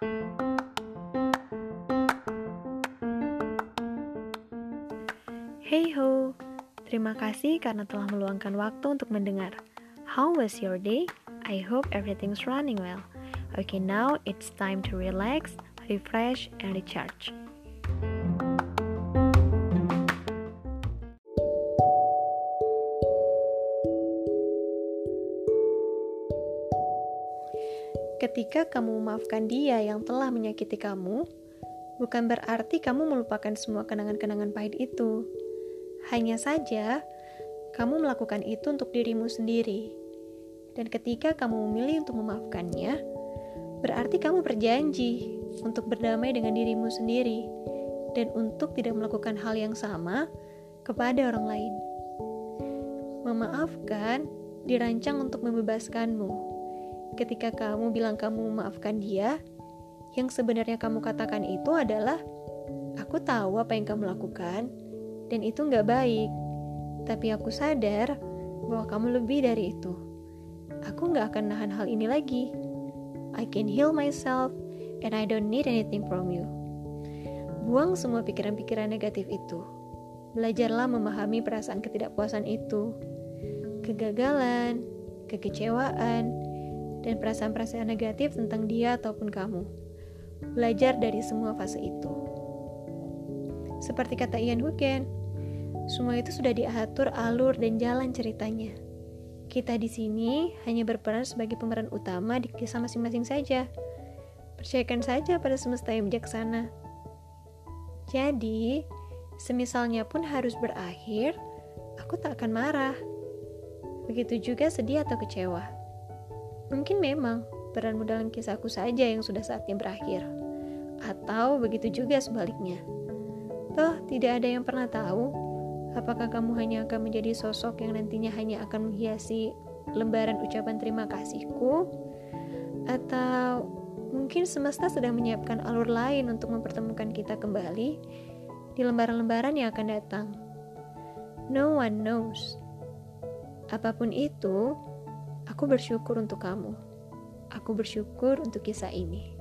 Hey ho, terima kasih karena telah meluangkan waktu untuk mendengar. How was your day? I hope everything's running well. Okay, now it's time to relax, refresh, and recharge. Ketika kamu memaafkan dia yang telah menyakiti kamu, bukan berarti kamu melupakan semua kenangan-kenangan pahit itu. Hanya saja, kamu melakukan itu untuk dirimu sendiri. Dan ketika kamu memilih untuk memaafkannya, berarti kamu berjanji untuk berdamai dengan dirimu sendiri dan untuk tidak melakukan hal yang sama kepada orang lain. Memaafkan dirancang untuk membebaskanmu ketika kamu bilang kamu memaafkan dia, yang sebenarnya kamu katakan itu adalah, aku tahu apa yang kamu lakukan, dan itu nggak baik. Tapi aku sadar bahwa kamu lebih dari itu. Aku nggak akan nahan hal ini lagi. I can heal myself, and I don't need anything from you. Buang semua pikiran-pikiran negatif itu. Belajarlah memahami perasaan ketidakpuasan itu, kegagalan, kekecewaan, dan perasaan-perasaan negatif tentang dia ataupun kamu. Belajar dari semua fase itu. Seperti kata Ian Hugen, semua itu sudah diatur alur dan jalan ceritanya. Kita di sini hanya berperan sebagai pemeran utama di kisah masing-masing saja. Percayakan saja pada semesta yang bijaksana. Jadi, semisalnya pun harus berakhir, aku tak akan marah. Begitu juga sedih atau kecewa. Mungkin memang peranmu dalam kisahku saja yang sudah saatnya berakhir. Atau begitu juga sebaliknya. Toh, tidak ada yang pernah tahu apakah kamu hanya akan menjadi sosok yang nantinya hanya akan menghiasi lembaran ucapan terima kasihku atau mungkin semesta sedang menyiapkan alur lain untuk mempertemukan kita kembali di lembaran-lembaran yang akan datang. No one knows. Apa pun itu, Aku bersyukur untuk kamu. Aku bersyukur untuk kisah ini.